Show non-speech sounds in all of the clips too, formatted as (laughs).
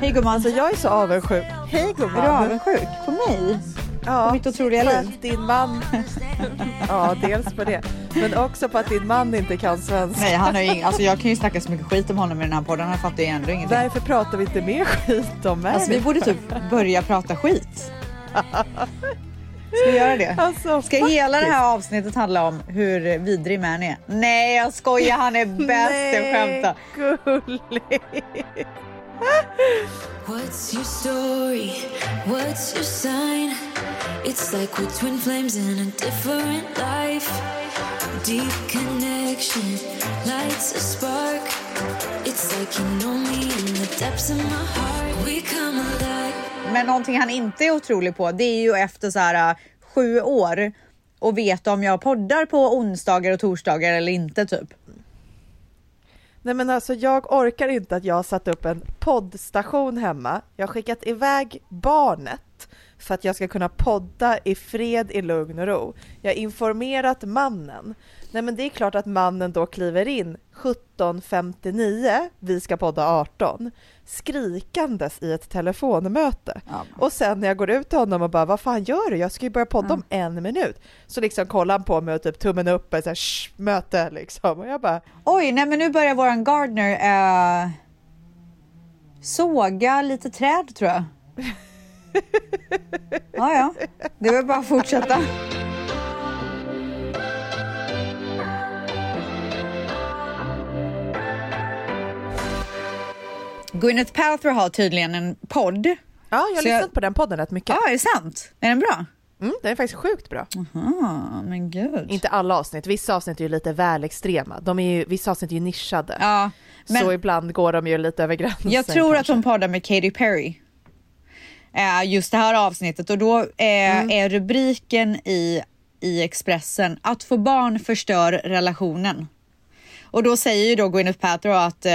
Hej gumman, Alltså jag är så avundsjuk. Hej är du gumman. avundsjuk på mig? Ja, På mitt otroliga liv? din man... (laughs) Ja, dels på det. Men också på att din man inte kan svenska. Nej, han har ju ing- alltså jag kan ju snacka så mycket skit om honom i den här podden, han fattar ju ändå ingenting. Varför pratar vi inte mer skit om mig? Alltså vi borde typ börja prata skit. (laughs) Ska vi göra det? Alltså, Ska hela det här avsnittet handla om hur vidrig man är? Nej jag skojar, han är bäst, jag skämtar. gullig. What's your story? What's your sign? It's like we're twin flames in a different life. Deep connection lights a spark. It's like you know me in the depths of my heart. We come alive. Men någonting han inte är otrolig på, det är ju efter så här äh, sju år och veta om jag poddar på onsdagar och torsdagar eller inte typ. Nej men alltså jag orkar inte att jag har satt upp en poddstation hemma. Jag har skickat iväg barnet för att jag ska kunna podda i fred, i lugn och ro. Jag har informerat mannen. Nej men det är klart att mannen då kliver in 17.59, vi ska podda 18, skrikandes i ett telefonmöte. Ja. Och sen när jag går ut till honom och bara, vad fan gör du? Jag ska ju börja podda om en minut. Så liksom kollar han på mig och typ tummen upp, ett så här, "Shh, möte liksom. Och jag bara, Oj, nej men nu börjar våran gardener äh, såga lite träd tror jag. (laughs) Ja, ja, det väl bara att fortsätta. Gwyneth Paltrow har tydligen en podd. Ja, jag har lyssnat jag- på den podden rätt mycket. Ja, är det sant? Är den bra? Mm, den är faktiskt sjukt bra. Ah, men gud. Inte alla avsnitt, vissa avsnitt är ju lite väl extrema. De är ju, vissa avsnitt är ju nischade. Ja, men Så ibland går de ju lite över gränsen. jag tror att kanske. hon poddar med Katy Perry. Just det här avsnittet och då eh, är rubriken i, i Expressen att få barn förstör relationen. Och då säger ju då Gwyneth Paltrow att, eh,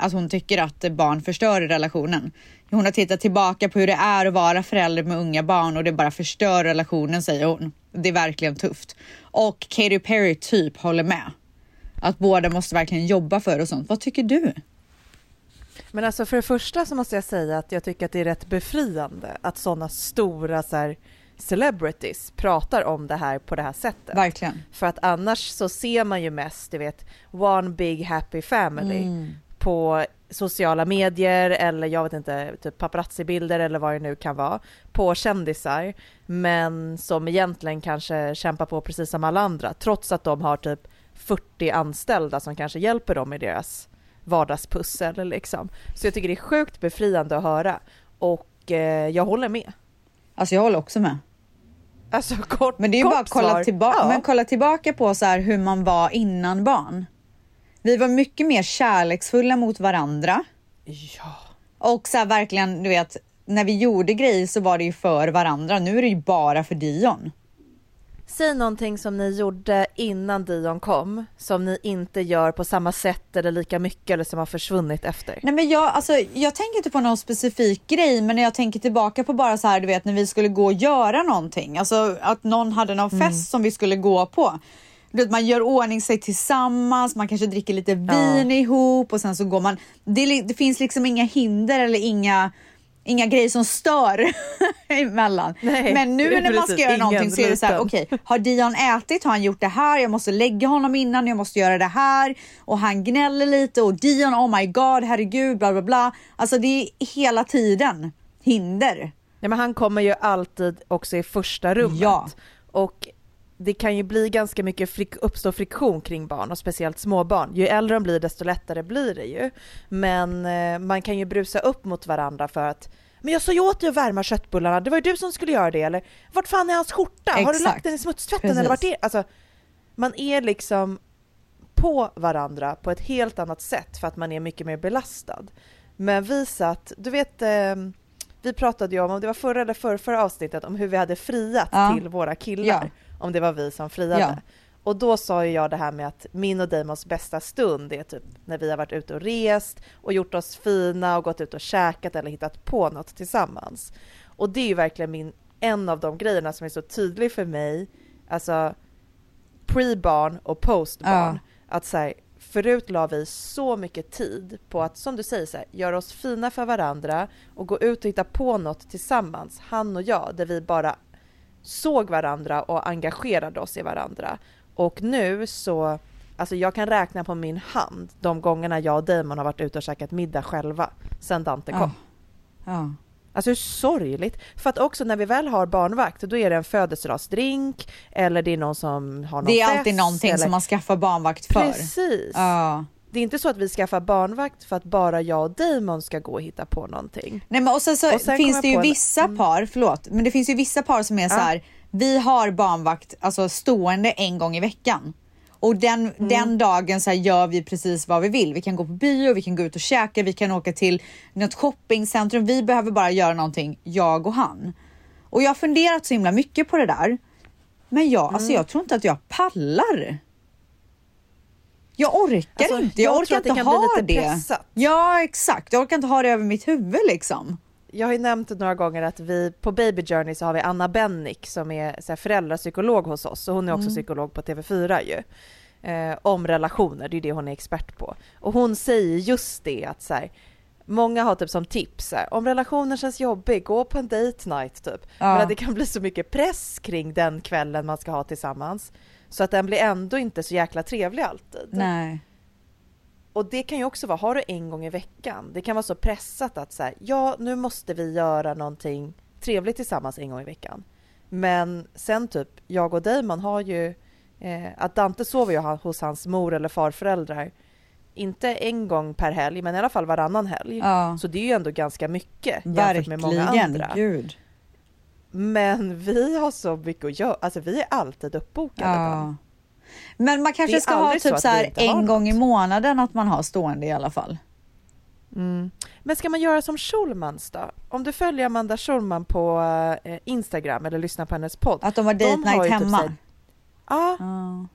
att hon tycker att barn förstör relationen. Hon har tittat tillbaka på hur det är att vara förälder med unga barn och det bara förstör relationen säger hon. Det är verkligen tufft. Och Katy Perry typ håller med. Att båda måste verkligen jobba för och sånt. Vad tycker du? Men alltså för det första så måste jag säga att jag tycker att det är rätt befriande att sådana stora så här, celebrities pratar om det här på det här sättet. Verkligen. För att annars så ser man ju mest, du vet, one big happy family Mm. På sociala medier eller jag vet inte, typ paparazzi-bilder eller vad det nu kan vara på kändisar, men som egentligen kanske kämpar på precis som alla andra, trots att de har typ 40 anställda som kanske hjälper dem i deras vardagspussel liksom. Så jag tycker det är sjukt befriande att höra och eh, jag håller med. Alltså jag håller också med. Alltså kort, Men det är ju bara att kolla, tillba- ja. men kolla tillbaka på så hur man var innan barn. Vi var mycket mer kärleksfulla mot varandra Ja. och så här verkligen, du vet, när vi gjorde grejer så var det ju för varandra. Nu är det ju bara för Dion. Säg någonting som ni gjorde innan Dion kom, som ni inte gör på samma sätt eller lika mycket eller som har försvunnit efter. Nej men jag, alltså, jag tänker inte på någon specifik grej men när jag tänker tillbaka på bara så här du vet när vi skulle gå och göra någonting. Alltså att någon hade någon fest som vi skulle gå på. Man gör ordning sig tillsammans, man kanske dricker lite vin ihop och sen så går man. Det, det finns liksom inga hinder eller inga Inga grejer som stör (laughs) emellan. Nej, Men nu när man ska göra någonting så är det så här, okej, har Dion ätit? Har han gjort det här? Jag måste lägga honom innan, jag måste göra det här. Och han gnäller lite och Dion, oh my god, herregud, bla bla bla. Alltså det är hela tiden hinder. Ja, men han kommer ju alltid också i första rummet. Ja. Och det kan ju bli ganska mycket frik- uppstå friktion kring barn och speciellt småbarn. Ju äldre de blir desto lättare blir det ju. Men eh, man kan ju brusa upp mot varandra för att men jag sa ju åt dig att värma köttbullarna, det var ju du som skulle göra det eller vart fan är hans skjorta? Har du Exakt. lagt den i smutstvätten Precis. eller vart är Alltså, man är liksom på varandra på ett helt annat sätt för att man är mycket mer belastad. Men vi satt, du vet, eh, vi pratade ju om, om det var förra eller förra, förra avsnittet, om hur vi hade friat Ja. till våra killar. Ja. Om det var vi som friade. Ja. Och då sa ju jag det här med att min och Damons bästa stund är typ när vi har varit ute och rest och gjort oss fina och gått ut och käkat eller hittat på något tillsammans. Och det är ju verkligen min, en av de grejerna som är så tydlig för mig, alltså pre-barn och post-barn. Ja. Att så här, förut la vi så mycket tid på att, som du säger, så här, göra oss fina för varandra och gå ut och hitta på något tillsammans, han och jag, där vi bara såg varandra och engagerade oss i varandra. Och nu så, alltså jag kan räkna på min hand de gångerna jag och Damon har varit ute och käkat middag själva sen Dante kom. Ja. Ja. Alltså hur sorgligt. För att också när vi väl har barnvakt, då är det en födelsedagsdrink eller det är någon som har någon Det är fest, alltid någonting eller... som man skaffar barnvakt för. Precis. Ja. Det är inte så att vi skaffar barnvakt för att bara jag och Damon ska gå och hitta på någonting. Nej, men och sen så Och sen finns det ju en- vissa mm. par, förlåt, men det finns ju vissa par som är så här, vi har barnvakt alltså stående en gång i veckan. Och den, Mm. den dagen så här, gör vi precis vad vi vill. Vi kan gå på bio, vi kan gå ut och käka, vi kan åka till något shoppingcentrum. Vi behöver bara göra någonting, jag och han. Och jag har funderat så himla mycket på det där. Men jag, Mm. alltså jag tror inte att jag pallar. Jag orkar Alltså, inte, jag, jag orkar inte ha det. pressat. Ja exakt, jag orkar inte ha det över mitt huvud liksom. Jag har ju nämnt några gånger att vi på Baby Journey så har vi Anna Bennick som är så här, föräldrapsykolog hos oss och hon är också Mm. psykolog på TV4 ju. Eh, om relationer, det är det hon är expert på. Och hon säger just det att så här, många har typ som tips här, om relationen känns jobbig, gå på en date night typ. Ja. Men att det kan bli så mycket press kring den kvällen man ska ha tillsammans. Så att den blir ändå inte så jäkla trevlig alltid. Nej. Och det kan ju också vara, har du en gång i veckan, det kan vara så pressat att säga, ja nu måste vi göra någonting trevligt tillsammans en gång i veckan. Men sen typ, jag och Damon har ju, eh, att Dante sover ju hos hans mor eller farföräldrar, inte en gång per helg, men i alla fall varannan helg. Ja. Så det är ju ändå ganska mycket jämfört med många Verkligen, andra. gud. Men vi har så mycket att göra, alltså vi är alltid uppbokade. Ja. Men man kanske ska ha så typ så vi här har en gång i något. månaden att man har stående i alla fall. Mm. Men ska man göra som Schulmans då? Om du följer Amanda Schulman på eh, Instagram eller lyssnar på hennes podd. Att de har De date har night ju typ hemma. så här- Ja, Ja.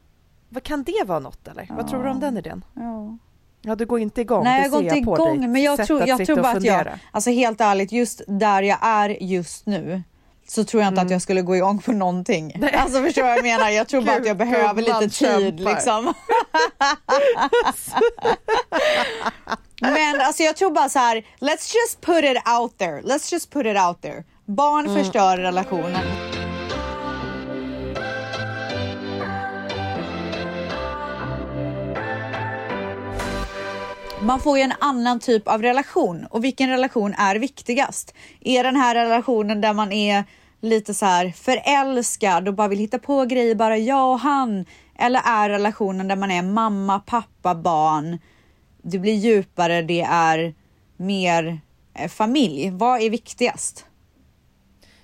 vad kan det vara något eller? Vad tror du om den idén? Ja. Ja, du går inte igång. Nej, jag går inte på igång, dig. men jag Sätt tror, jag tror bara att jag, alltså helt ärligt, just där jag är just nu så tror jag inte Mm. att jag skulle gå igång på någonting. Alltså förstår vad jag menar? Jag tror bara att jag behöver lite tid liksom. (laughs) Men alltså jag tror bara så här, let's just put it out there. Let's just put it out there. Barn Mm. förstör relationen. Man får ju en annan typ av relation och vilken relation är viktigast? Är den här relationen där man är lite så här förälskad och bara vill hitta på grejer, bara jag och han? Eller är relationen där man är mamma, pappa, barn? Det blir djupare, det är mer eh, familj. Vad är viktigast?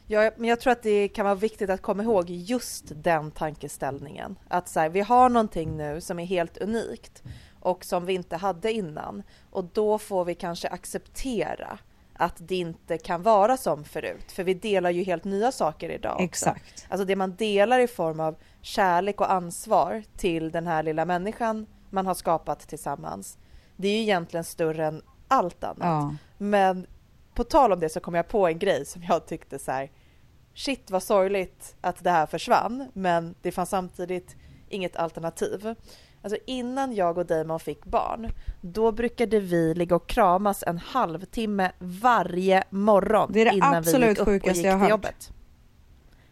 Ja, men jag tror att det kan vara viktigt att komma ihåg just den tankeställningen. Att så här, vi har någonting nu som är helt unikt och som vi inte hade innan. Och då får vi kanske acceptera att det inte kan vara som förut. För vi delar ju helt nya saker idag också. Exakt. Alltså det man delar i form av kärlek och ansvar till den här lilla människan man har skapat tillsammans. Det är ju egentligen större än allt annat. Ja. Men på tal om det så kom jag på en grej som jag tyckte så här. Shit vad sorgligt att det här försvann, men det fanns samtidigt inget alternativ. Alltså innan jag och Damon fick barn, då brukade vi ligga och kramas en halvtimme varje morgon Det är det innan vi gick upp och sjukaste gick till jobbet.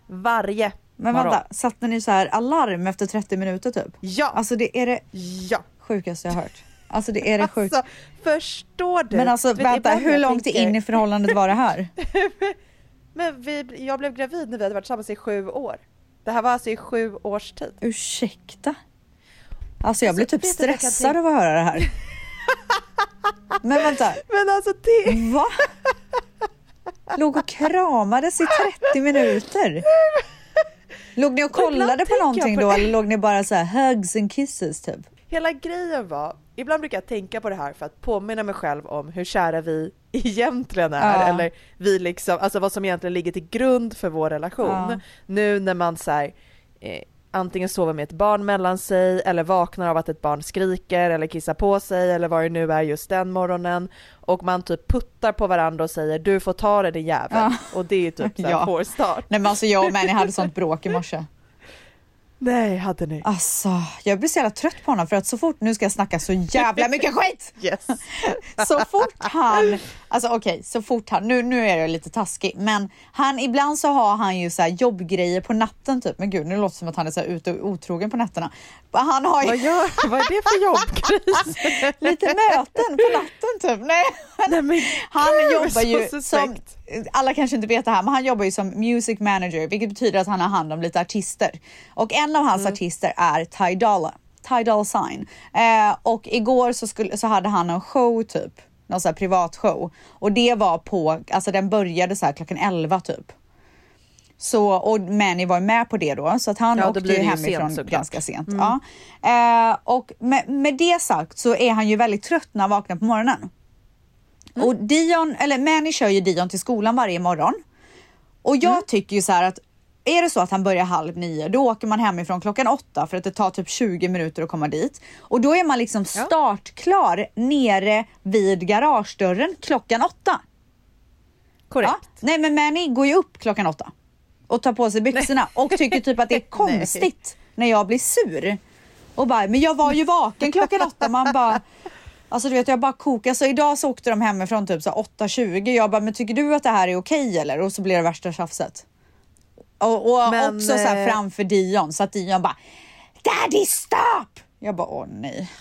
Varje Men morgon. vänta, satte ni så här alarm efter 30 minuter typ? Ja, Alltså det är det ja. sjukaste jag har hört. Alltså det är det sjukt. Alltså, förstår du? Men alltså vänta, hur långt tänker- in i förhållandet var det här? (laughs) Men vi, jag blev gravid när vi hade varit tillsammans i sju år. Det här var alltså i sju års tid. Ursäkta? Alltså jag Alltså, blir typ jag kan stressad av att höra det här. (laughs) Men vänta, Men alltså det... va? Låg och kramades i 30 minuter? Låg ni och kollade på någonting på då eller låg ni bara så här hugs and kisses typ? Hela grejen var, ibland brukar jag tänka på det här för att påminna mig själv om hur kära vi egentligen är. Ja. Eller vi liksom, alltså vad som egentligen ligger till grund för vår relation. Ja. Nu när man så här, eh, antingen sover med ett barn mellan sig eller vaknar av att ett barn skriker eller kissar på sig eller vad det nu är just den morgonen. Och man typ puttar på varandra och säger du får ta det din jävel. Ja. Och det är typ så här (laughs) Ja. Nej men alltså jag och Manny hade sånt bråk i morse. Nej, hade ni? Alltså, jag blir så jävla trött på honom för att så fort, nu ska jag snacka så jävla (laughs) mycket skit! Yes. (laughs) så fort han, alltså okej, okay, så fort han, nu, nu är jag lite taskig, men han, ibland så har han ju så här jobbgrejer på natten typ, men gud nu låter det som att han är så här ute och otrogen på nätterna. Han har ju... vad, gör, vad är det för (laughs) jobbgris? lite möten på natten typ. Nej, Nej men han jobbar ju så som, alla kanske inte vet det här, men han jobbar ju som music manager, vilket betyder att han har hand om lite artister. Och en av hans mm. artister är Ty Dolla, Ty Dolla Sign. Eh, och igår så, skulle, så hade han en show typ, någon sån här privat show. Och det var på, alltså den började så här klockan 11 typ. Så, och Manny var med på det då, så att han ja, åkte ju hemifrån sent, ganska sent. Mm. Ja. Eh, och med, med det sagt så är han ju väldigt trött när han vaknar på morgonen. Mm. Och Dion, eller Manny kör ju Dion till skolan varje morgon. Och jag mm. tycker ju så här att är det så att han börjar halv nio, då åker man hemifrån klockan åtta för att det tar typ 20 minuter att komma dit. Och då är man liksom startklar nere vid garagedörren klockan åtta. Korrekt. Ja. Nej men Manny går ju upp klockan åtta och tar på sig byxorna Nej. och tycker typ att det är (laughs) konstigt när jag blir sur. Och bara, men jag var ju vaken klockan åtta. Man bara, Alltså du vet jag bara kokar. Så idag så åkte de hemifrån typ 8.20. Jag bara, men tycker du att det här är okej eller? Och så blir det värsta tjafset. Och, och men, också så här eh, framför Dion så att Dion bara Daddy stop! Jag bara åh nej.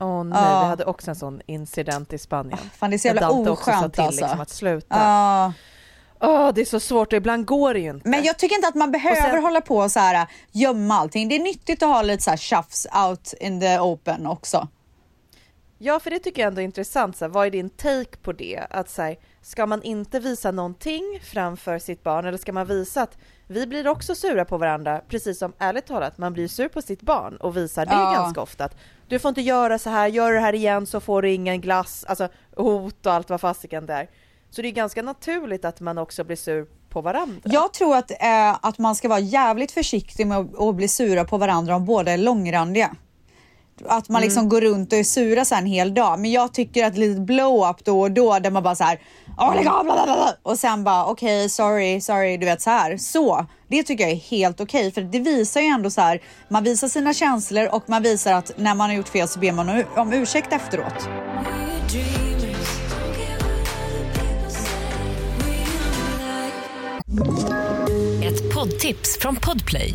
Åh oh, nej, uh. vi hade också en sån incident i Spanien. Fan det är så jävla oskönt till, alltså. Liksom, att sluta. Uh. Oh, det är så svårt och ibland går det ju inte. Men jag tycker inte att man behöver sen... hålla på och så här, gömma allting. Det är nyttigt att ha lite så här tjafs out in the open också. Ja, för det tycker jag ändå är intressant. Så här, vad är din take på det? Att så här, ska man inte visa någonting framför sitt barn eller ska man visa att vi blir också sura på varandra, precis som ärligt talat, man blir sur på sitt barn och visar det ja. ganska ofta. Att du får inte göra så här, gör det här igen så får du ingen glass, alltså hot och allt vad fasiken det är. Så det är ganska naturligt att man också blir sur på varandra. Jag tror att, eh, att man ska vara jävligt försiktig med att, bli sura på varandra om båda är långrandiga att man liksom mm. går runt och är sura så en hel dag. Men jag tycker att lite blow-up då och då där man bara så här oh my God, bla, bla, bla. och sen bara okej, okay, sorry, sorry, du vet så här. Så det tycker jag är helt okej okay, för det visar ju ändå så här. Man visar sina känslor och man visar att när man har gjort fel så ber man om ursäkt efteråt. Ett poddtips från Podplay.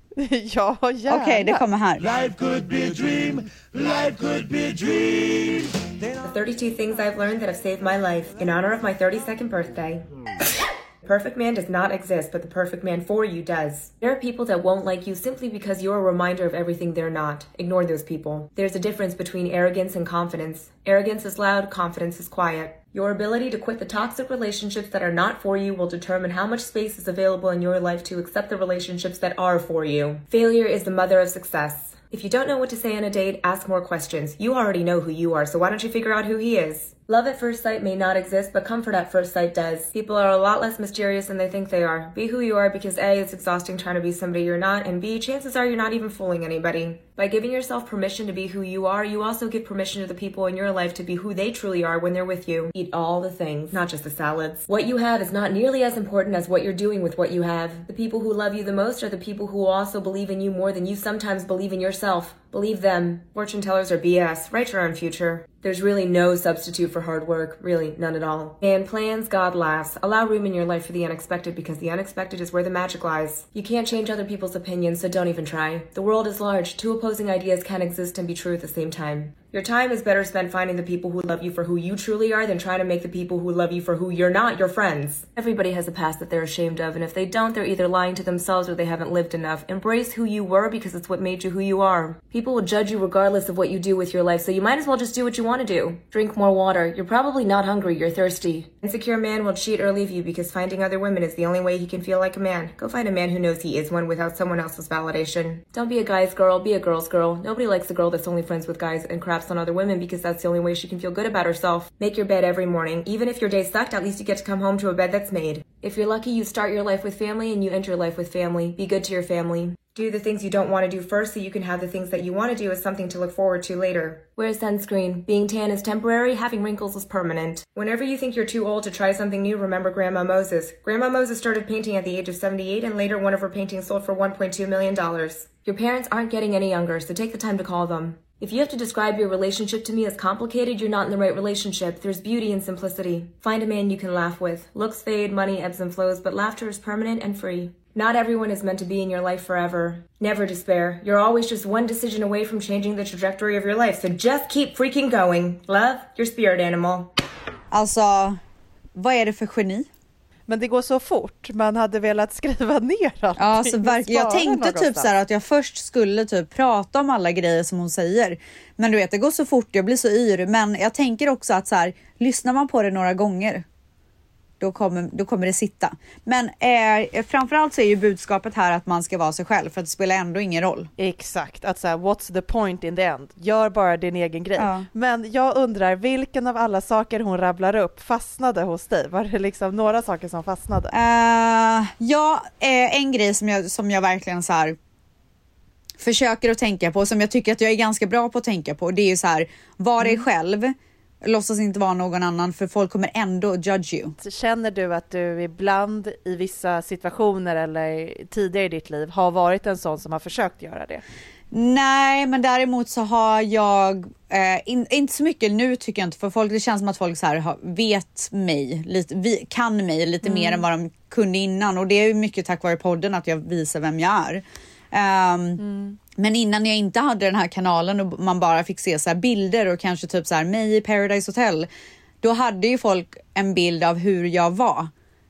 (laughs) ja, gärna. Okej, okay, det kommer här. Life could be a dream, life could be a dream. The 32 things I've learned that have saved my life in honor of my 32nd birthday. Hmm. perfect man does not exist, but the perfect man for you does. There are people that won't like you simply because you're a reminder of everything they're not. Ignore those people. There's a difference between arrogance and confidence. Arrogance is loud, confidence is quiet. Your ability to quit the toxic relationships that are not for you will determine how much space is available in your life to accept the relationships that are for you. Failure is the mother of success. If you don't know what to say on a date, ask more questions. You already know who you are, so why don't you figure out who he is? Love at first sight may not exist, but comfort at first sight does. People are a lot less mysterious than they think they are. Be who you are because A, it's exhausting trying to be somebody you're not, and B, chances are you're not even fooling anybody. By giving yourself permission to be who you are, you also give permission to the people in your life to be who they truly are when they're with you. Eat all the things, not just the salads. What you have is not nearly as important as what you're doing with what you have. The people who love you the most are the people who also believe in you more than you sometimes believe in yourself. Believe them. Fortune tellers are BS. Write your own future. There's really no substitute for hard work, really, none at all. And plans, God laughs. Allow room in your life for the unexpected because the unexpected is where the magic lies. You can't change other people's opinions, so don't even try. The world is large. Two opposing ideas can exist and be true at the same time. Your time is better spent finding the people who love you for who you truly are than trying to make the people who love you for who you're not your friends. Everybody has a past that they're ashamed of, and if they don't, they're either lying to themselves or they haven't lived enough. Embrace who you were because it's what made you who you are. People will judge you regardless of what you do with your life, so you might as well just do what you want to do. Drink more water. You're probably not hungry, you're thirsty. Insecure man will cheat or leave you because finding other women is the only way he can feel like a man. Go find a man who knows he is one without someone else's validation. Don't be a guy's girl, be a girl's girl. Nobody likes a girl that's only friends with guys and craps on other women because that's the only way she can feel good about herself. Make your bed every morning. Even if your day sucked, at least you get to come home to a bed that's made. If you're lucky, you start your life with family and you end your life with family. Be good to your family. Do the things you don't want to do first so you can have the things that you want to do as something to look forward to later. Wear sunscreen. Being tan is temporary, having wrinkles is permanent. Whenever you think you're too old to try something new, remember Grandma Moses. Grandma Moses started painting at the age of 78 and later one of her paintings sold for $1.2 million. Your parents aren't getting any younger, so take the time to call them. If you have to describe your relationship to me as complicated, you're not in the right relationship. There's beauty in simplicity. Find a man you can laugh with. Looks fade, money ebbs and flows, but laughter is permanent and free. Not everyone is meant to be in your life forever. Never despair. You're always just one decision away from changing the trajectory of your life, so just keep freaking going. Love, your spirit animal. Alltså, vad är det för geni? Men det går så fort, man hade velat skriva ner allting. Ja, alltså, verkligen. Jag tänkte typ så här att jag först skulle typ prata om alla grejer som hon säger. Men du vet, det går så fort, jag blir så yr. Men jag tänker också att så här, lyssnar man på det några gånger, då kommer, då kommer det sitta. Men eh, framförallt så är ju budskapet här att man ska vara sig själv, för att det spelar ändå ingen roll. Exakt, att säga what's the point in the end? Gör bara din egen grej. Ja. Men jag undrar, vilken av alla saker hon rabblar upp fastnade hos dig? Var det liksom några saker som fastnade? Eh, ja, eh, en grej som jag, som jag verkligen så här försöker att tänka på, som jag tycker att jag är ganska bra på att tänka på, det är ju så här, var dig själv, låtsas inte vara någon annan för folk kommer ändå judge you. Känner du att du ibland i vissa situationer eller tidigare i ditt liv har varit en sån som har försökt göra det? Nej, men däremot så har jag, eh, in, inte så mycket nu tycker jag inte, för folk, det känns som att folk så här har, vet mig, lite, vi, kan mig lite mer än vad de kunde innan och det är ju mycket tack vare podden att jag visar vem jag är. Ehm, Men innan jag inte hade den här kanalen och man bara fick se så här bilder och kanske typ så här mig i Paradise Hotel, då hade ju folk en bild av hur jag var.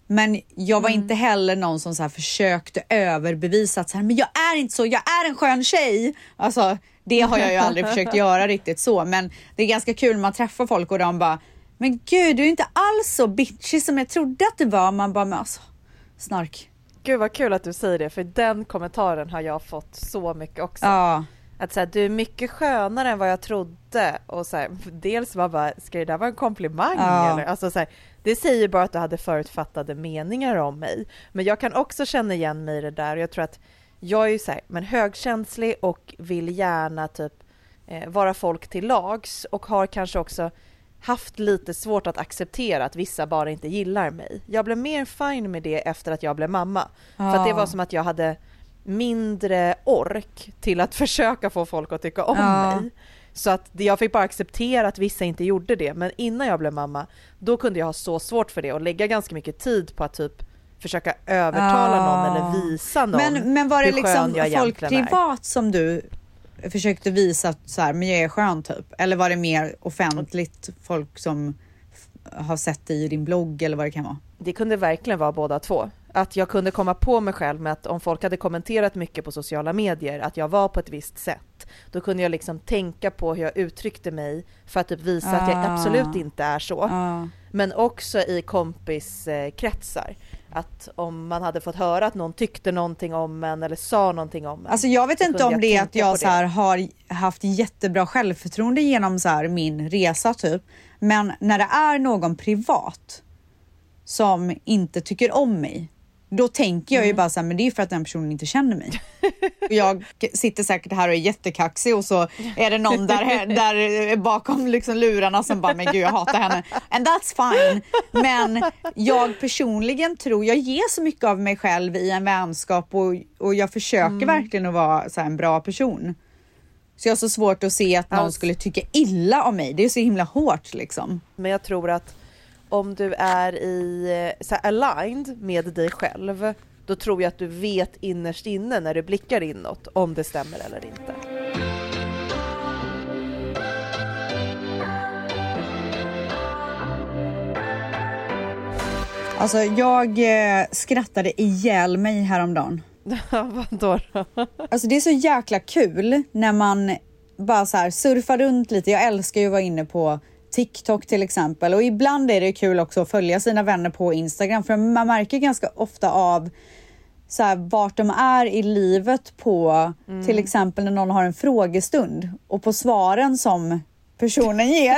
Men jag var inte heller någon som så här försökte överbevisa att så här, men jag är inte så, jag är en skön tjej. Alltså, det har jag ju aldrig (laughs) försökt göra riktigt så, men det är ganska kul när man träffar folk och de bara, men gud, du är inte alls så bitchy som jag trodde att du var. Man bara, men alltså, snark. Gud vad kul att du säger det, för den kommentaren har jag fått så mycket också. Ja, Att så här, du är mycket skönare än vad jag trodde. Och så här, dels var bara, ska det där vara en komplimang Ja. eller? Alltså så här, det säger bara att du hade förutfattade meningar om mig. Men jag kan också känna igen mig i det där och jag tror att jag är ju så här, men högkänslig och vill gärna typ eh, vara folk till lags och har kanske också haft lite svårt att acceptera att vissa bara inte gillar mig. Jag blev mer fine med det efter att jag blev mamma. För att det var som att jag hade mindre ork till att (laughs) försöka få folk att tycka om Ja. mig. Så att jag fick bara acceptera att vissa inte gjorde det. Men innan jag blev mamma, då kunde jag ha så svårt för det och lägga ganska mycket tid på att typ försöka övertala Ja. någon eller visa någon men, men var det hur skön liksom jag folk privat som du försökte visa att så här, men jag är skön typ? Eller var det mer offentligt folk som har sett dig i din blogg eller vad det kan vara? Det kunde verkligen vara båda två. Att jag kunde komma på mig själv med att om folk hade kommenterat mycket på sociala medier, att jag var på ett visst sätt, då kunde jag liksom tänka på hur jag uttryckte mig för att typ visa att jag Ah. absolut inte är så. Ja. Men också i kompiskretsar. Att om man hade fått höra att någon tyckte någonting om en eller sa någonting om en. Alltså jag vet inte om det är att jag så här har haft jättebra självförtroende genom så här min resa typ. Men när det är någon privat som inte tycker om mig, då tänker Mm. jag ju bara så här, men det är för att den personen inte känner mig. (laughs) Och jag sitter säkert här och är jättekaxig och så är det någon där, (laughs) där bakom liksom lurarna som bara, men gud jag hatar henne. And that's fine. Men jag personligen tror, jag ger så mycket av mig själv i en vänskap och, och jag försöker Mm. verkligen att vara så en bra person. Så jag har så svårt att se att någon Alltså- skulle tycka illa om mig. Det är så himla hårt liksom. Men jag tror att om du är i, eh, så här, aligned med dig själv, då tror jag att du vet innerst inne när du blickar inåt om det stämmer eller inte. Alltså jag eh, skrattade ihjäl mig häromdagen. (laughs) Vadå då? alltså det är så jäkla kul när man bara så surfar runt lite. Jag älskar ju att vara inne på TikTok till exempel och ibland är det kul också att följa sina vänner på Instagram för man märker ganska ofta av så här, vart de är i livet på till exempel när någon har en frågestund och på svaren som personen ger. (laughs)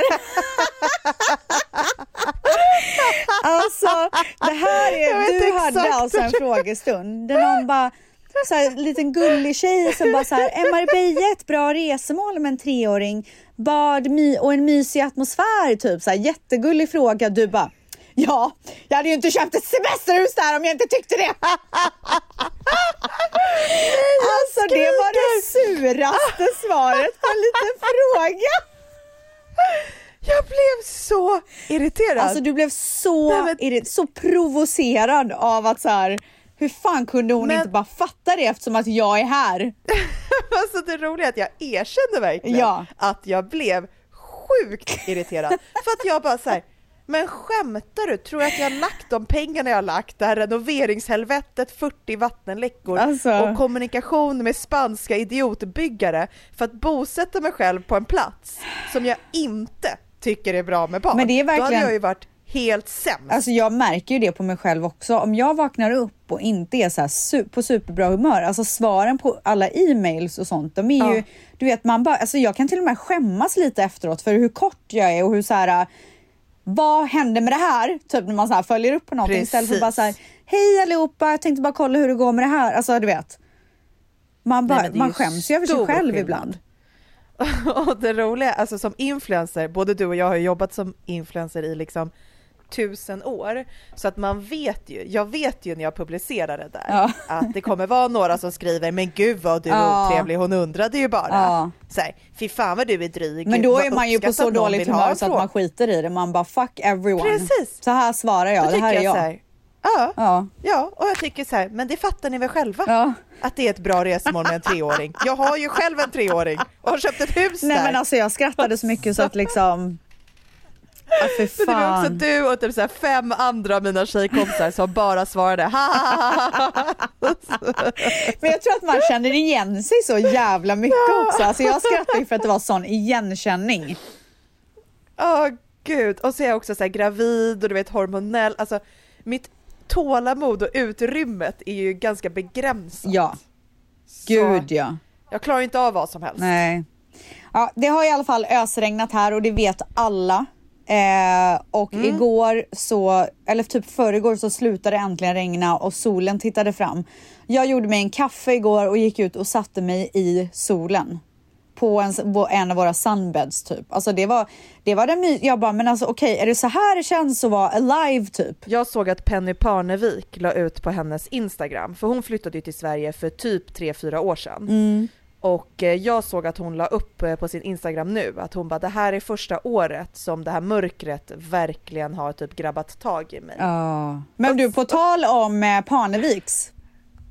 alltså, det här är, du hade alltså en frågestund där någon bara så här, liten gullig tjej som bara så här, är Marbella ett bra resmål med en treåring? Bad my och en mysig atmosfär, typ så här, jättegullig fråga. Du bara, ja, jag hade ju inte köpt ett semesterhus där om jag inte tyckte det. alltså det var det suraste svaret på en liten fråga. Jag blev så irriterad. Alltså du blev så, Nej, men- så provocerad av att så här, hur fan kunde hon Men- inte bara fatta det eftersom att jag är här? (laughs) Alltså det roliga är att jag erkände verkligen Ja. att jag blev sjukt irriterad. För att jag bara så här, men skämtar du? Tror du att jag har lagt de pengarna jag har lagt, det här renoveringshelvetet, 40 vattenläckor Alltså. och kommunikation med spanska idiotbyggare för att bosätta mig själv på en plats som jag inte tycker är bra med barn. Men det är Då hade verkligen- jag ju varit helt sämst. Alltså jag märker ju det på mig själv också. Om jag vaknar upp och inte är så su- på superbra humör, alltså svaren på alla e-mails och sånt, de är ju, Ja. du vet man bara, alltså jag kan till och med skämmas lite efteråt för hur kort jag är och hur så här, vad hände med det här? Typ när man så följer upp på någonting istället för Precis. bara så här, hej allihopa, jag tänkte bara kolla hur det går med det här. Alltså du vet. Man, bara, är man ju skäms ju över sig själv skillnad. ibland. (laughs) Och det roliga, alltså som influencer, både du och jag har ju jobbat som influencer i liksom tusen år, så att man vet ju, jag vet ju när jag publicerar det där, Ja. att det kommer vara några som skriver men gud vad du är Ja. otrevlig, hon undrade ju bara. Ja. Så här, fy fan vad du är dryg. Men då är man ju på så dåligt humör så att man skiter i det. Man bara fuck everyone. Precis. Så här svarar jag, Då det här är jag. här, ja, Ja. ja, och jag tycker så här, men det fattar ni väl själva? Ja. Att det är ett bra resmål med en treåring. Jag har ju själv en treåring och har köpt ett hus Nej där. men alltså jag skrattade så mycket så att (laughs) liksom... Ja, för Men det var också fan. du och typ så här fem andra av mina tjejkompisar som bara svarade ha. Men jag tror att man känner igen sig så jävla mycket också. Alltså jag skrattar ju för att det var sån igenkänning. Åh gud, och så är jag också så här gravid och du vet hormonell, alltså mitt tålamod och utrymmet är ju ganska begränsat. Ja, Så gud ja. Jag klarar inte av vad som helst. Nej. Ja, det har i alla fall ösregnat här och det vet alla. Eh, och Mm. igår så, eller typ förrgår så slutade det äntligen regna och solen tittade fram. Jag gjorde mig en kaffe igår och gick ut och satte mig i solen. På en, på en av våra sunbeds typ. Alltså det var, det var den my- Jag bara, men alltså okej, är det så här det känns att vara alive typ? Jag såg att Penny Parnevik la ut på hennes Instagram, för hon flyttade ju till Sverige för typ 3-4 år sedan. Mm. Och eh, jag såg att hon la upp eh, på sin Instagram nu att hon bara det här är första året som det här mörkret verkligen har typ grabbat tag i mig. Ja. Men du, på tal om eh, Parneviks.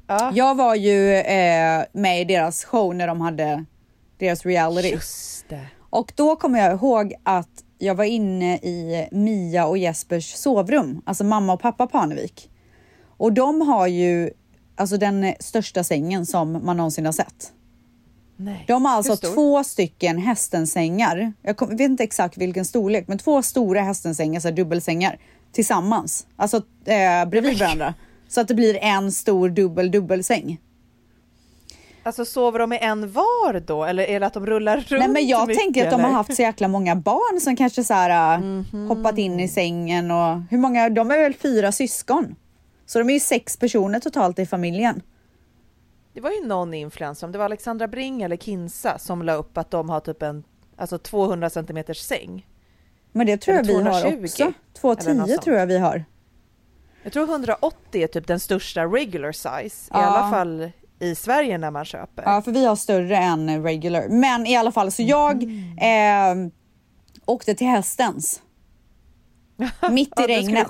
Ja. Jag var ju eh, med i deras show när de hade deras reality. Just det. Och då kommer jag ihåg att jag var inne i Mia och Jespers sovrum, alltså mamma och pappa Parnevik. Och de har ju alltså den största sängen som man någonsin har sett. Nej. De har alltså två stycken hästensängar. Jag kom, vet inte exakt vilken storlek, men två stora hästensängar, så dubbelsängar tillsammans. Alltså eh, bredvid varandra. Så att det blir en stor dubbel dubbelsäng. Alltså sover de i en var då eller är det att de rullar runt Nej men jag mycket, tänker att de har haft så jäkla många barn som kanske så här, äh, Mhm. hoppat in i sängen och hur många, de är väl fyra syskon. Så de är ju sex personer totalt i familjen. Det var ju någon influencer, om det var Alexandra Bring eller Kinsa som la upp att de har typ en alltså 200 centimeters säng. Men det tror jag vi har 220, också. eller något 210 sånt. tror jag vi har. Jag tror 180 är typ den största regular size, i Ja. alla fall i Sverige när man köper. Ja, för vi har större än regular. Men i alla fall, så jag Mm. eh, åkte till hästens. (laughs) Mitt i Ja, regnet.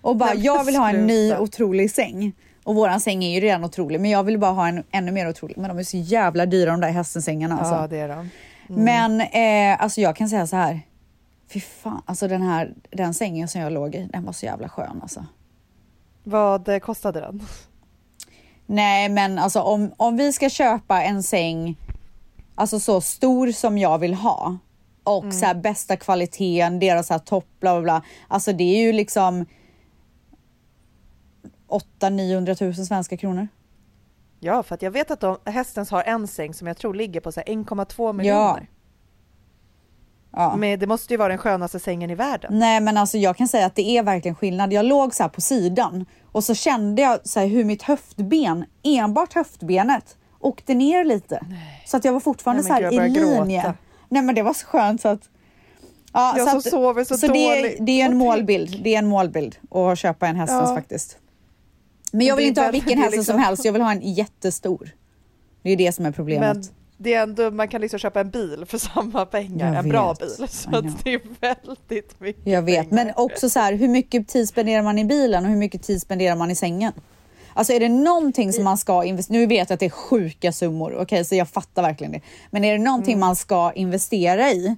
Och bara, jag vill ha en ny otrolig säng. Och våran säng är ju redan otrolig, men jag vill bara ha en ännu mer otrolig. Men de är så jävla dyra de där hästensängarna alltså. Ja, det är de. Men eh, alltså jag kan säga så här. Fy fan, alltså den här den sängen som jag låg i, den var så jävla skön alltså. Vad eh, kostade den? Nej men alltså om, om vi ska köpa en säng alltså så stor som jag vill ha och Mm. så här bästa kvaliteten, deras så här topp bla bla bla. Alltså det är ju liksom 800-900 000 svenska kronor. Ja, för att jag vet att de, Hästens har en säng som jag tror ligger på så här 1,2 miljoner. Ja. Men det måste ju vara den skönaste sängen i världen. Nej men alltså jag kan säga att det är verkligen skillnad. Jag låg så här på sidan och så kände jag så hur mitt höftben, enbart höftbenet, åkte ner lite. Så att jag var fortfarande Nej, så i linje. gråta. Nej men det var så skönt så att... Ja, Jag så att, sover så så det, är, dåligt. det är en målbild. Det är en målbild att köpa en hästens Ja. faktiskt. Men jag vill inte ha vilken häst liksom- som helst. Jag vill ha en jättestor. Det är det som är problemet. Men det är ändå, man kan liksom köpa en bil för (laughs) samma pengar, Jag en bra vet. bil. I Så det är väldigt mycket Jag vet, pengar. men också så här, hur mycket tid spenderar man i bilen och hur mycket tid spenderar man i sängen? Alltså är det någonting som man ska investera, nu vet jag att det är sjuka summor, okej så jag fattar verkligen det. Men är det någonting man ska investera i,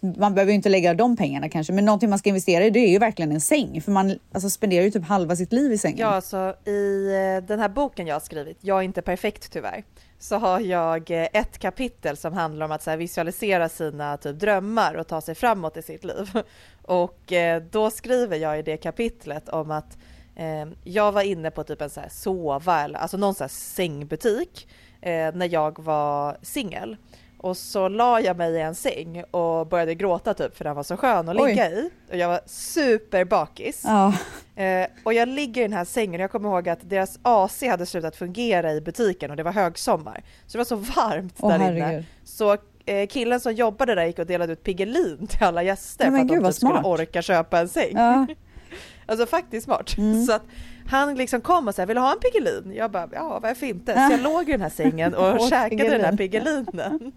man behöver ju inte lägga de pengarna kanske, men någonting man ska investera i det är ju verkligen en säng. För man alltså, spenderar ju typ halva sitt liv i sängen. Ja, alltså i eh, den här boken jag har skrivit, Jag är inte perfekt tyvärr, så har jag eh, ett kapitel som handlar om att så här, visualisera sina typ, drömmar och ta sig framåt i sitt liv. (laughs) Och eh, då skriver jag i det kapitlet om att eh, jag var inne på typ en så här sova, eller alltså någon så här sängbutik eh, när jag var singel. Och så la jag mig i en säng och började gråta typ för den var så skön att Oj. ligga i. Och jag var superbakis. Ja. Eh, och jag ligger i den här sängen och jag kommer ihåg att deras AC hade slutat fungera i butiken och det var högsommar. Så det var så varmt Åh, där herregud. inne. Så eh, killen som jobbade där gick och delade ut Piggelin till alla gäster Nej, för att gud, de typ skulle orka köpa en säng. Ja. (laughs) Alltså faktiskt smart. Mm. Så att han liksom kom och sa, vill du ha en Piggelin? Jag bara, ja varför inte? Så jag (laughs) låg i den här sängen och käkade den här Piggelin. Piggelinen.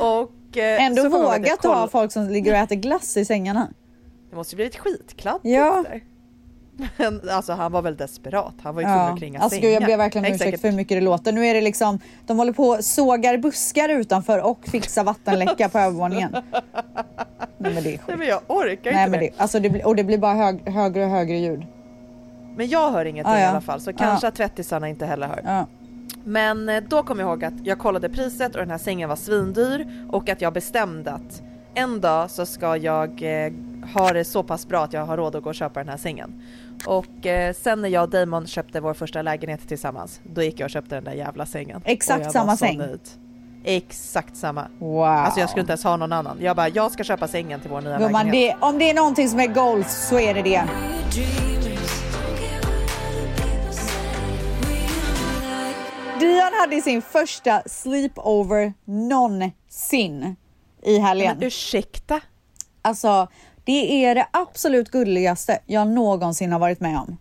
och, eh, Ändå vågat jag ha koll- folk som ligger och äter glass i sängarna. Det måste ju blivit skitkladdigt Ja. där. Men alltså han var väl desperat, han var ju tvungen att kringa alltså, sängar. jag ber verkligen om ursäkt för hur mycket det låter. Nu är det liksom, de håller på och sågar buskar utanför och fixar vattenläcka på övervåningen. Nej men det är Nej sjukt. men jag orkar Nej inte men det, alltså det, och det blir bara hög, högre och högre ljud. Men jag hör ingenting Ah, ja. i alla fall så kanske att tvättisarna inte heller hör. Ja. Men eh, då kommer jag ihåg att jag kollade priset och den här sängen var svindyr och att jag bestämde att en dag så ska jag eh, ha det så pass bra att jag har råd att gå och köpa den här sängen. Och eh, sen när jag och Damon köpte vår första lägenhet tillsammans, då gick jag och köpte den där jävla sängen. Exakt samma säng. nöjd. Exakt samma. Wow. Alltså jag skulle inte ens ha någon annan. Jag bara, jag ska köpa sängen till vår nya Gumman, lägenhet. det, om det är någonting som är goals så är det det. Dion hade sin första sleepover någonsin i helgen. Men ursäkta? Alltså, det är det absolut gulligaste jag någonsin har varit med om.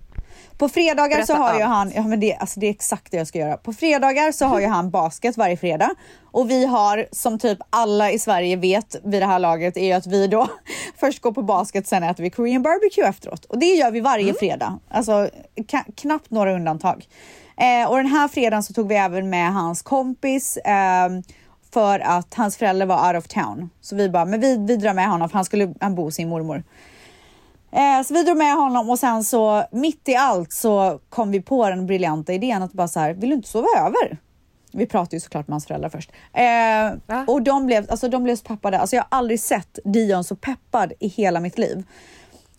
På fredagar så Berätta har ju allt. han, ja men det, alltså det är exakt det jag ska göra. På fredagar så har ju han basket varje fredag och vi har som typ alla i Sverige vet vid det här laget är ju att vi då (laughs) först går på basket sen äter vi Korean barbecue efteråt och det gör vi varje Mm. fredag. Alltså knappt några undantag. Eh, och den här fredagen så tog vi även med hans kompis ehm, för att hans föräldrar var out of town. Så vi bara, men vi, vi drar med honom för han skulle han bo hos sin mormor. Eh, så vi drog med honom och sen så mitt i allt så kom vi på den briljanta idén att bara så här, vill du inte sova över? Vi pratade ju såklart med hans föräldrar först. Eh, och de blev, alltså, de blev så peppade. Alltså, jag har aldrig sett Dion så peppad i hela mitt liv.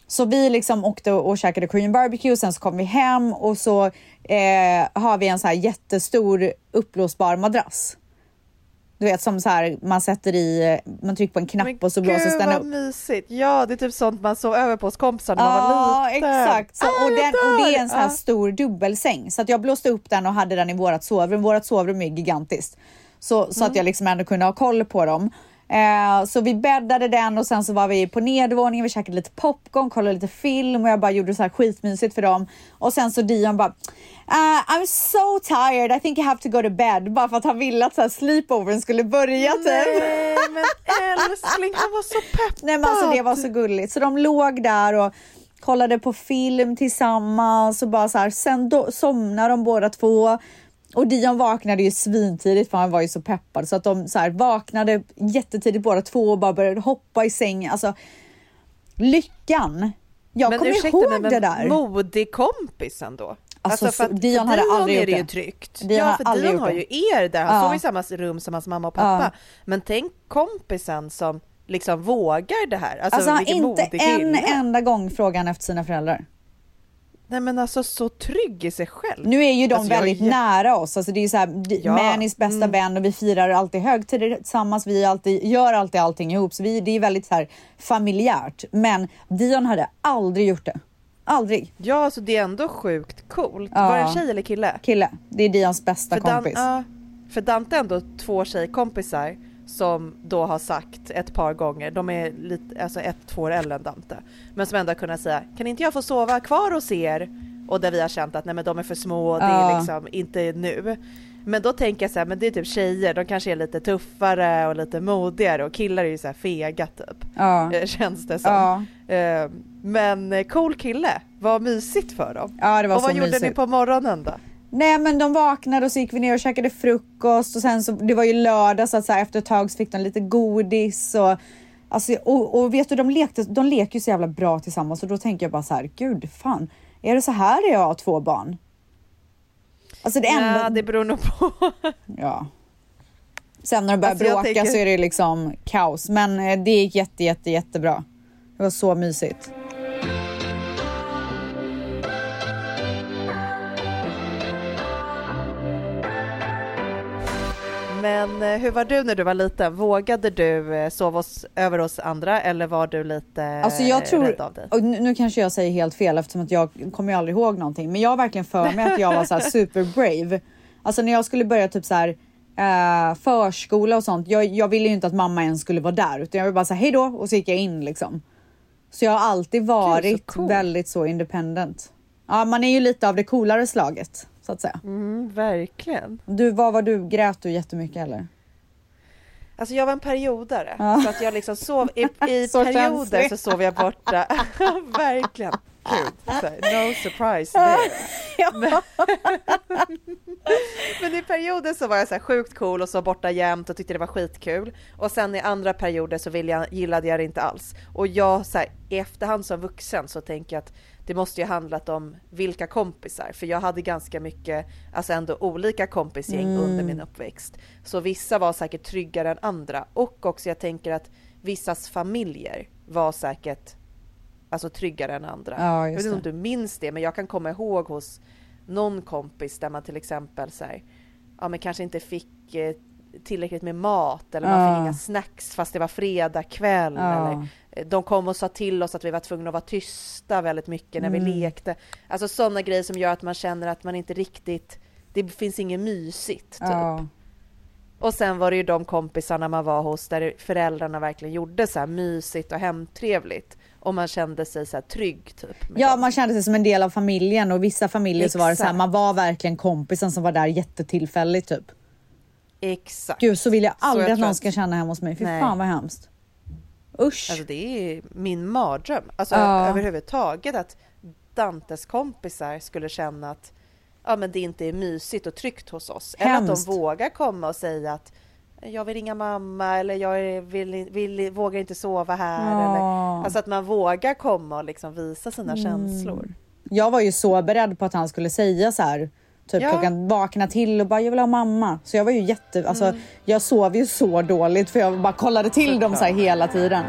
Så vi liksom åkte och, och käkade Korean barbecue, sen så kom vi hem och så eh, har vi en så här jättestor uppblåsbar madrass. Du vet som så här man sätter i, man trycker på en knapp och så blåses den upp. mysigt. Ja, det är typ sånt man sov över på hos kompisar när man var Ja, liten. exakt. Så, Ah, och, den, och det är en sån här dör. stor dubbelsäng. Så att jag blåste upp den och hade den i vårt sovrum. Vårt sovrum är gigantiskt. Så, så Mm. att jag liksom ändå kunde ha koll på dem. Eh, så vi bäddade den och sen så var vi på nedervåningen, vi käkade lite popcorn, kollade lite film och jag bara gjorde så här skitmysigt för dem. Och sen så Dion bara Uh, I'm so tired, I think I have to go to bed. Bara för att han ville att så här sleepovern skulle börja typ. Nej men älskling, han var så peppad. Nej men alltså det var så gulligt. Så de låg där och kollade på film tillsammans och bara så här, sen somnade de båda två. Och Dion vaknade ju svintidigt för han var ju så peppad så att de så här, vaknade jättetidigt båda två och bara började hoppa i sängen. Alltså lyckan Jag Men kommer ursäkta ihåg men det där. Modig-kompisen då? Alltså, för, så- Dion hade Dion aldrig är gjort det ju det. tryggt. Dion ja, för Dion har ju er där, han Ja. sover i samma rum som hans mamma och pappa. Ja. Men tänk kompisen som liksom vågar det här. Alltså, Alltså inte modig en kille. enda gång frågar han efter sina föräldrar. Nej men alltså så trygg i sig själv. Nu är ju de Alltså, jag väldigt jä- nära oss, alltså det är ju såhär, Ja, Mannys bästa mm. vän och vi firar alltid högtider tillsammans, vi alltid, gör alltid allting ihop, så vi, det är väldigt så här familjärt. Men Dion hade aldrig gjort det. Aldrig. Ja, alltså det är ändå sjukt coolt. Ja. Var det en tjej eller kille? Kille, det är Dions bästa För, Dan- kompis. ja, för Dante är ändå två tjejkompisar som då har sagt ett par gånger, de är lite, alltså ett, två år äldre än Dante, men som ändå har kunnat säga, kan inte jag få sova kvar hos er? Och där vi har känt att nej men de är för små, det är liksom inte nu. Men då tänker jag så här, men det är typ tjejer, de kanske är lite tuffare och lite modigare och killar är ju så här fega typ. Ja. Eh, Känns det som. Ja. Eh, Men cool kille, vad mysigt för dem. ja, och vad gjorde mysigt. ni på morgonen då? Nej men de vaknade och så gick vi ner och käkade frukost och sen så, det var ju lördag så att så här, efter ett tag så fick de lite godis och Alltså, och, och vet du, de, lekte, de leker ju så jävla bra tillsammans och då tänker jag bara så här, gud fan, är det så här jag har två barn? Alltså det enda... Ja, det beror nog på. (laughs) Ja. Sen när de börjar Alltså, bråka tänker- så är det liksom kaos. Men eh, det gick jätte, jätte, jättebra. Det var så mysigt. Men eh, hur var du när du var liten? Vågade du eh, sova hos, över hos andra eller var du lite Alltså jag eh, tror, rädd av dig? och nu, nu kanske jag säger helt fel eftersom att jag kommer ju aldrig ihåg någonting. Men jag har verkligen för mig att jag var så här (laughs) super brave. Alltså när jag skulle börja typ så här eh, förskola och sånt. Jag, jag ville ju inte att mamma ens skulle vara där utan jag ville bara säga hej då och så gick jag in liksom. Så jag har alltid varit cool. väldigt så independent. Ja, man är ju lite av det coolare slaget så att säga. Mm, verkligen. Du, vad var du? Grät du jättemycket eller? Alltså jag var en periodare. Ja. Så att jag liksom sov, i, (laughs) i Så perioder känslig. så sov jag borta. (laughs) (laughs) verkligen. Gud, no surprise there. Men, men i perioder så var jag så här sjukt cool och så borta jämt och tyckte det var skitkul. Och sen i andra perioder så vill jag, gillade jag det inte alls. Och jag så här, i efterhand som vuxen så tänker jag att det måste ju handlat om vilka kompisar, för jag hade ganska mycket, alltså ändå olika kompisgäng under min uppväxt. Så vissa var säkert tryggare än andra och också jag tänker att vissas familjer var säkert alltså tryggare än andra. Ja, jag vet inte om du minns det, men jag kan komma ihåg hos någon kompis där man till exempel så här, ja men kanske inte fick eh, tillräckligt med mat eller man fick inga snacks fast det var fredag kväll eller eh, de kom och sa till oss att vi var tvungna att vara tysta väldigt mycket när vi Mm. lekte. Alltså sådana grejer som gör att man känner att man inte riktigt, det finns inget mysigt typ. Och sen var det ju de kompisarna man var hos där föräldrarna verkligen gjorde så här mysigt och hemtrevligt. Och man kände sig så här trygg typ. Ja, dem. man kände sig som en del av familjen och vissa familjer så var det så här, Exakt. man var verkligen kompisen som var där jättetillfälligt typ. Exakt. Gud, så vill jag aldrig jag att någon att- ska känna hemma hos mig. Fy Nej. fan vad hemskt. Usch. Alltså det är min mardröm. Alltså Ja. överhuvudtaget att Dantes kompisar skulle känna att ja, men det inte är mysigt och tryggt hos oss. Eller att Hemskt. de vågar komma och säga att jag vill ringa mamma eller jag vill, vill, vågar inte sova här. Ja. Eller, alltså att man vågar komma och liksom visa sina Mm. känslor. Jag var ju så beredd på att han skulle säga så här. Typ Ja. klockan vakna till och bara jag vill ha mamma. Så jag var ju jätte, alltså Mm. jag sov ju så dåligt för jag bara kollade till dem så här hela tiden.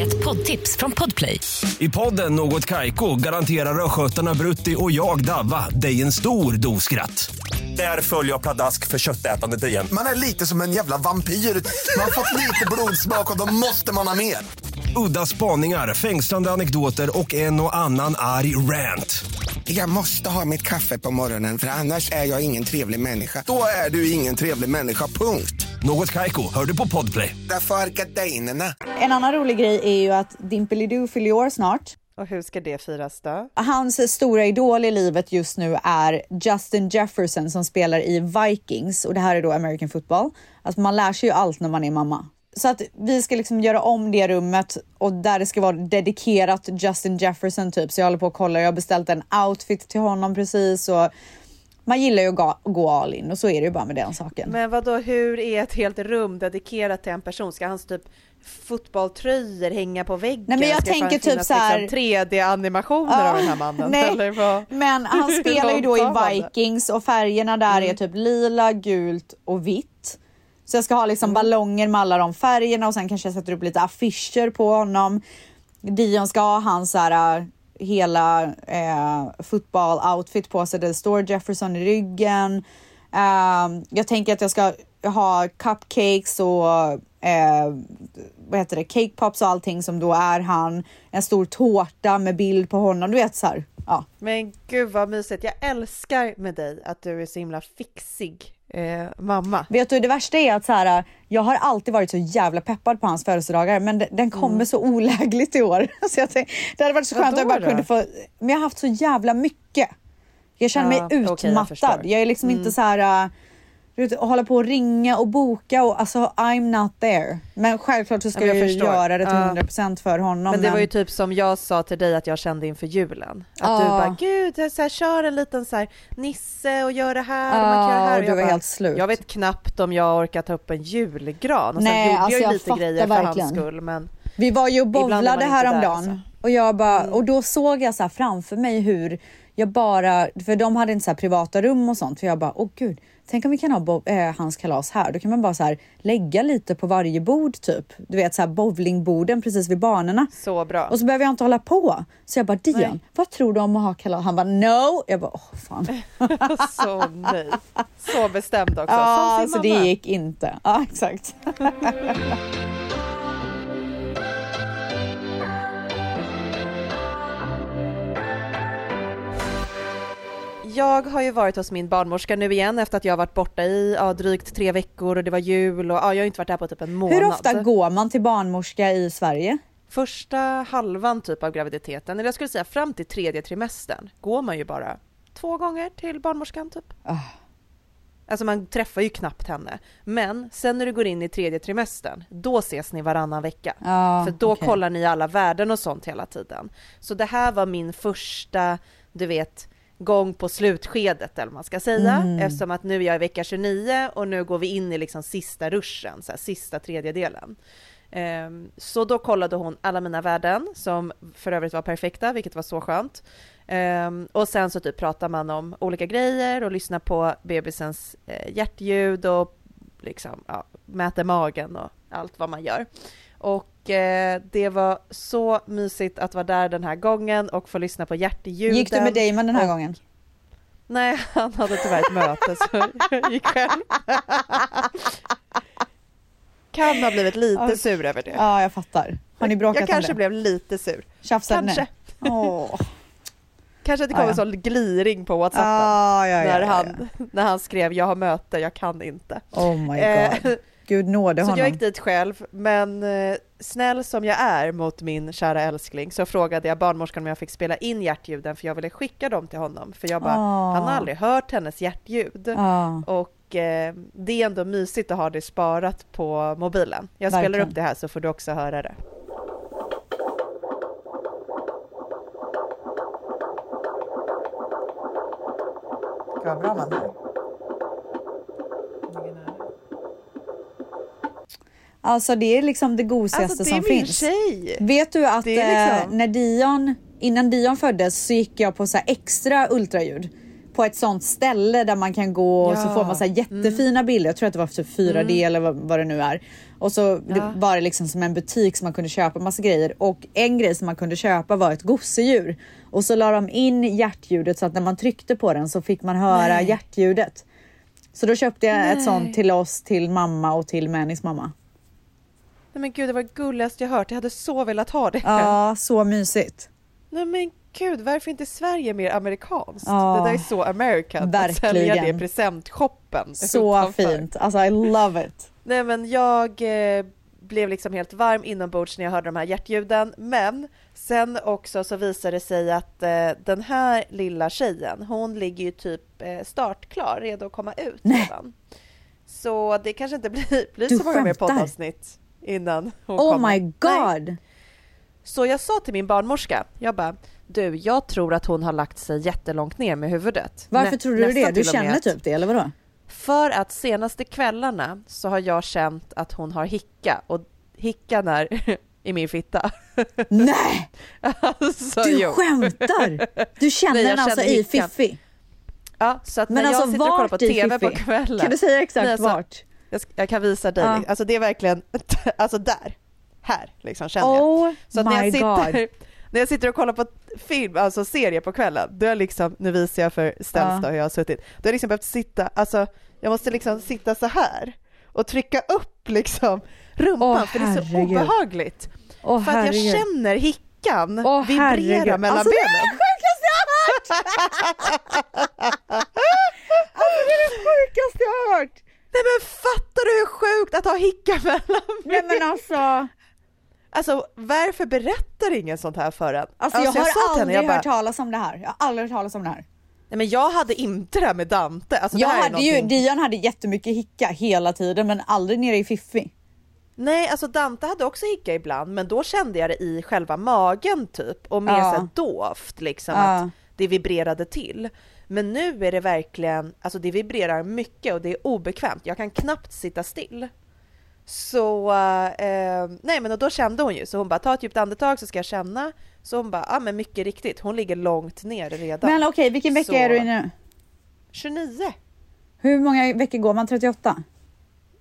Ett poddtips från Podplay. I podden Något Kaiko garanterar östgötarna Brutti och jag, Davva, dig en stor dos skratt. Där följer jag pladask för köttätandet igen. Man är lite som en jävla vampyr. Man har fått lite blodsmak och då måste man ha mer. Udda spaningar, fängslande anekdoter och en och annan arg rant. Jag måste ha mitt kaffe på morgonen för annars är jag ingen trevlig människa. Då är du ingen trevlig människa, punkt. Något Kaiko, hör du på Podplay. Därför är gardinerna. En annan rolig grej är ju att Dimpelidoo fyller år snart. Och hur ska det firas då? Hans stora idol i livet just nu är Justin Jefferson som spelar i Vikings och det här är då American football. Alltså man lär sig ju allt när man är mamma. Så att vi ska liksom göra om det rummet och där det ska vara dedikerat Justin Jefferson typ. Så jag håller på att kolla, jag har beställt en outfit till honom precis och Man gillar ju att gå, gå all in och så är det ju bara med den saken. Men vad då? hur är ett helt rum dedikerat till en person? Ska hans typ fotbollströjor hänga på väggen? Nej, men jag Ska tänker typ så här- Liksom 3D-animationer Ja, av den här mannen? nej, Eller vad? Men han (laughs) spelar ju då i? Vikings och färgerna där är typ lila, gult och vitt. Så jag ska ha liksom ballonger med alla de färgerna och sen kanske jag sätter upp lite affischer på honom. Dion ska ha hans så här, äh, hela eh, fotboll-outfit på sig där det står Jefferson i ryggen. Ehm, jag tänker att jag ska ha cupcakes och eh, vad heter det, cake pops och allting som då är han. En stor tårta med bild på honom. Du vet så här. Ja. Men gud vad mysigt. Jag älskar med dig att du är så himla fixig eh, mamma. Vet du, det värsta är att så här, jag har alltid varit så jävla peppad på hans födelsedagar, men de- den kommer så olägligt i år. (laughs) Så jag tänkte, det hade varit så skönt om jag bara kunde då? få, men jag har haft så jävla mycket. Jag känner Ja, mig jag utmattad. förstår. Mm. jag, är liksom inte så här, äh, du vet, hålla på och ringa och boka och alltså I'm not there. Men självklart så ska Ja, men jag, jag göra det till Ja. 100% för honom. Men det var ju typ som jag sa till dig att jag kände inför julen. Att du Ja. bara, gud, så här, kör en liten så här, nisse och gör det här och man kan göra det här. och Och du jag var bara, helt slut. Jag vet knappt om jag orkar ta upp en julgran. Och sen Nej, gjorde alltså jag ju lite grejer för verkligen. hans skull. Men Vi var ju och bowlade häromdagen alltså. och jag bara, och då såg jag så här framför mig hur jag bara, för de hade inte så privata rum och sånt, för jag bara, åh gud, tänk om vi kan ha bo- eh, hans kalas här, då kan man bara så här lägga lite på varje bord typ, du vet så här bowlingborden precis vid banorna. så bra. Och så behöver jag inte hålla på. Så jag bara, Dion, Nej. vad tror du om att ha kalas? Han bara, no! Jag bara, åh fan. (laughs) så nej. Så bestämd också. Ja, så det gick inte. Ja, exakt. (laughs) Jag har ju varit hos min barnmorska nu igen efter att jag har varit borta i ja, drygt tre veckor och det var jul och ja, jag har inte varit där på typ en månad. Hur ofta går man till barnmorska i Sverige? Första halvan typ av graviditeten, eller jag skulle säga fram till tredje trimestern, går man ju bara två gånger till barnmorskan typ. Ah. Alltså man träffar ju knappt henne. Men sen när du går in i tredje trimestern, då ses ni varannan vecka. Ja, För då okej. kollar ni alla värden och sånt hela tiden. Så det här var min första, du vet, gång på slutskedet eller vad man ska säga. Mm. Eftersom att nu är jag i vecka 29 och nu går vi in i liksom sista ruschen, så här, sista tredjedelen. Ehm, Så då kollade hon alla mina värden som för övrigt var perfekta, vilket var så skönt. Ehm, och sen så typ pratar man om olika grejer och lyssnar på bebisens eh, hjärtljud och liksom ja, mäter magen och allt vad man gör. Och det var så mysigt att vara där den här gången och få lyssna på hjärtljuden. Gick du med Damon den här och- gången? Nej, han hade tyvärr ett möte så jag gick själv. Kan ha blivit lite Ja. sur över det. Ja, jag fattar. Har ni bråkat jag kanske det? blev lite sur. Tjafsade Kanske. ni? Åh. Kanske att det kom Ja, en sån gliring på Whatsappen. Ah, ja, ja, när, han, när han skrev jag har möte, jag kan inte. Oh my Eh, god. Gud nåde Så honom. jag gick dit själv, men eh, snäll som jag är mot min kära älskling så frågade jag barnmorskan om jag fick spela in hjärtljuden för jag ville skicka dem till honom. För jag bara, Ah. han har aldrig hört hennes hjärtljud. Ja. Och eh, det är ändå mysigt att ha det sparat på mobilen. Jag spelar Verkligen. upp det här så får du också höra det. Vad bra man hör. Alltså det är liksom det gosigaste Alltså det är som min finns. tjej! Vet du att Det är liksom- eh, när Dion, innan Dion föddes så gick jag på så extra ultraljud på ett sånt ställe där man kan gå och så Ja. får man så jättefina bilder. Jag tror att det var typ 4D eller vad, vad det nu är. Och så det Ja. var det liksom som en butik som man kunde köpa massa grejer och en grej som man kunde köpa var ett gosedjur och så la de in hjärtljudet så att när man tryckte på den så fick man höra Nej. hjärtljudet. Så då köpte jag ett Nej. sånt till oss, till mamma och till Mannys mamma. Nej men gud, det var det gulligaste jag hört. Jag hade så velat ha det. Ja, så mysigt. Nej men gud, varför inte Sverige mer amerikanskt? Ja. Det där är så American. Att sälja det i Verkligen. presentshoppen. Så utanför. fint. Alltså I love it. Nej men jag eh, blev liksom helt varm inombords när jag hörde de här hjärtljuden. Men sen också så visade det sig att eh, den här lilla tjejen, hon ligger ju typ eh, startklar, redo att komma ut redan. Så det kanske inte blir, blir så många mer poddavsnitt innan hon Oh kommer. my Nej. god. Så jag sa till min barnmorska, jag bara, du, jag tror att hon har lagt sig jättelångt ner med huvudet. Varför Nä- tror du det? Du känner typ det eller vadå? För att senaste kvällarna så har jag känt att hon har hicka och hickan är (laughs) i min fitta. Nej! (laughs) Alltså, Du jo. skämtar! Du (laughs) känner Nej, den alltså känner i. Fiffi? Ja, så att Men när alltså jag sitter och kollar på TV på kvällen. Kan du säga exakt Nej, alltså, vart? Jag, jag kan visa dig. Ja. Alltså det är verkligen, (laughs) alltså där, här liksom känner jag. Oh Så att när my jag, sitter, god. när jag sitter och kollar på film, alltså serie på kvällen, då är jag liksom, nu visar jag för Stens då hur jag har suttit, då har jag liksom behövt sitta, alltså jag måste liksom sitta så här och trycka upp liksom rumpan Åh, för det är så obehagligt. Åh för att jag känner hickan Åh, vibrera herregud. mellan alltså, Det är benen. det sjukaste jag har hört! (laughs) alltså det är det sjukaste jag har hört! Nej men fattar du hur sjukt att ha hicka mellan Nej men alltså, Alltså varför berättar ingen sånt här för en? alltså jag har sa till henne, aldrig jag bara, hört talas om det här. Jag har aldrig hört talas om det här. Nej men jag hade inte det här med Dante. Alltså, jag hade ju, någonting- Dion hade jättemycket hicka hela tiden men aldrig nere i Fiffi. Nej alltså Dante hade också hicka ibland men då kände jag det i själva magen typ och mer Ja. så dovt liksom Ja. att det vibrerade till. Men nu är det verkligen, alltså det vibrerar mycket och det är obekvämt. Jag kan knappt sitta still. Så, eh, nej men och då kände hon ju, så hon bara ta ett djupt andetag så ska jag känna. Så hon bara, ja men mycket riktigt, hon ligger långt ner redan. Men okej, vilken vecka Så- är du i nu? 29, Hur många veckor går man? 38?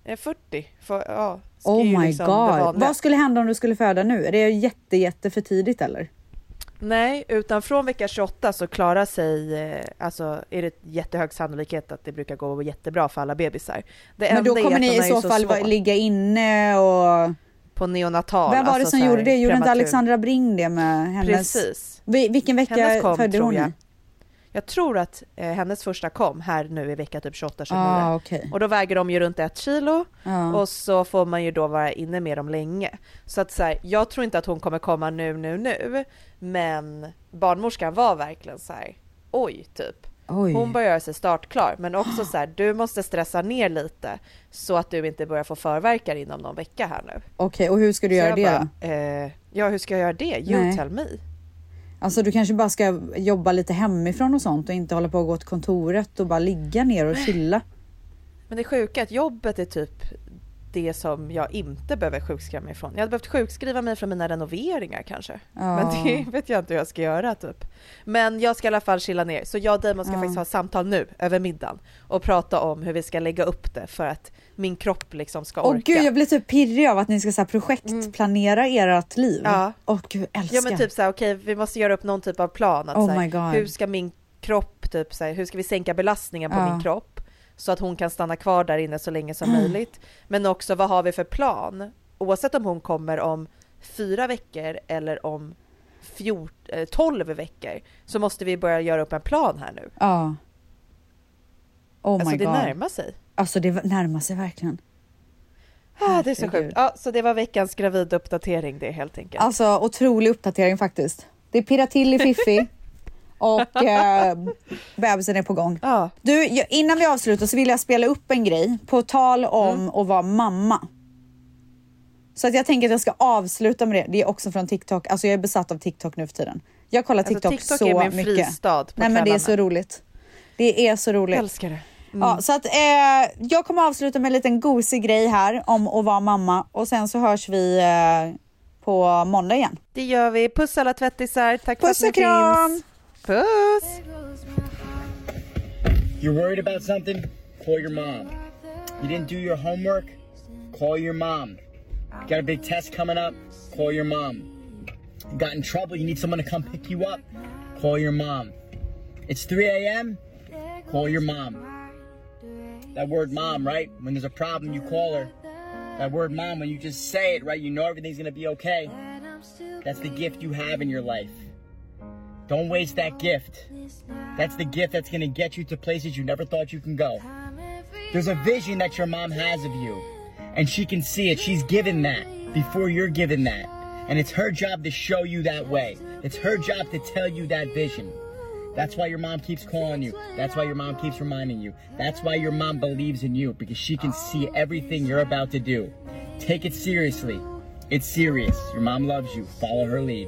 eh, 40, för, ja. Oh my liksom god. Vad skulle hända om du skulle föda nu? Är det jätte, jätte för tidigt eller? Nej, utan från vecka 28 så klarar sig, eh, alltså är det jättehög sannolikhet att det brukar gå jättebra för alla bebisar. Det Men då kommer ni i ju så fall små. ligga inne och... på neonatal. Vem var det alltså som så gjorde det? Gjorde inte prematur. Alexandra Bring det med hennes... Precis. Vi- Vilken vecka Hennes kom, födde hon jag. Jag tror att eh, hennes första kom här nu i vecka typ 28-29. Ah, okej. Och då väger de ju runt ett kilo Ja. och så får man ju då vara inne med dem länge. Så att så här, jag tror inte att hon kommer komma nu, nu, nu. Men barnmorskan var verkligen så här, oj typ. Oj. Hon börjar göra sig startklar men också (gasps) så här, du måste stressa ner lite så att du inte börjar få förverkar inom någon vecka här nu. Okej, och hur ska du Så göra det bara, eh, ja hur ska jag göra det? You Nej. tell me. Alltså du kanske bara ska jobba lite hemifrån och sånt och inte hålla på att gå till kontoret och bara ligga ner och chilla. Men det sjuka är att jobbet är typ det som jag inte behöver sjukskriva mig ifrån. Jag hade behövt sjukskriva mig från mina renoveringar kanske. Ja. Men det (laughs) vet jag inte hur jag ska göra typ. Men jag ska i alla fall chilla ner. Så jag och Damon ska Ja. faktiskt ha samtal nu över middagen och prata om hur vi ska lägga upp det för att min kropp liksom ska Åh orka. gud, jag blir typ pirrig av att ni ska så här, projektplanera ert liv. Ja. Åh gud, älskar. Ja men typ såhär, okej vi måste göra upp någon typ av plan. Att, Oh så här, my God. Hur ska min kropp, typ så här, hur ska vi sänka belastningen på min kropp? Så att hon kan stanna kvar där inne så länge som möjligt. Men också vad har vi för plan? Oavsett om hon kommer om fyra veckor eller om fjort, eh, 12 veckor så måste vi börja göra upp en plan här nu. Ja. Oh alltså my det god. närmar sig. Alltså det närmar sig verkligen. Ah, det är så sjukt. Ja, så det var veckans gravida-uppdatering det helt enkelt. Alltså otrolig uppdatering faktiskt. Det pirrar till i Fiffi (laughs) och eh, bebisen är på gång. Ja. Du, jag- innan vi avslutar så vill jag spela upp en grej på tal om Mm. att vara mamma. Så att jag tänker att jag ska avsluta med det. Det är också från TikTok. Alltså jag är besatt av TikTok nu för tiden. Jag kollar Alltså, TikTok, TikTok så är min mycket. fristad på Nej men det är så roligt. Det är så roligt. Jag älskar det. Mm. Ja, så att eh, jag kommer avsluta med en liten gosig grej här om att vara mamma och sen så hörs vi eh, på måndag igen. Det gör vi. Puss alla tvättisar. Tack Puss för och att ni kram! finns. Puss! You're worried about something? Call your mom. You didn't do your homework? Call your mom. You got a big test coming up? Call your mom. You got in trouble? You need someone to come pick you up? Call your mom. It's 3 a.m.? Call your mom. That word mom, right? When there's a problem, you call her. That word mom, when you just say it, right? You know everything's gonna be okay. That's the gift you have in your life. Don't waste that gift. That's the gift that's gonna get you to places you never thought you can go. There's a vision that your mom has of you, and she can see it. She's given that before you're given that. And it's her job to show you that way. It's her job to tell you that vision. That's why your mom keeps calling you. That's why your mom keeps reminding you. That's why your mom believes in you because she can see everything you're about to do. Take it seriously. It's serious. Your mom loves you. Follow her lead.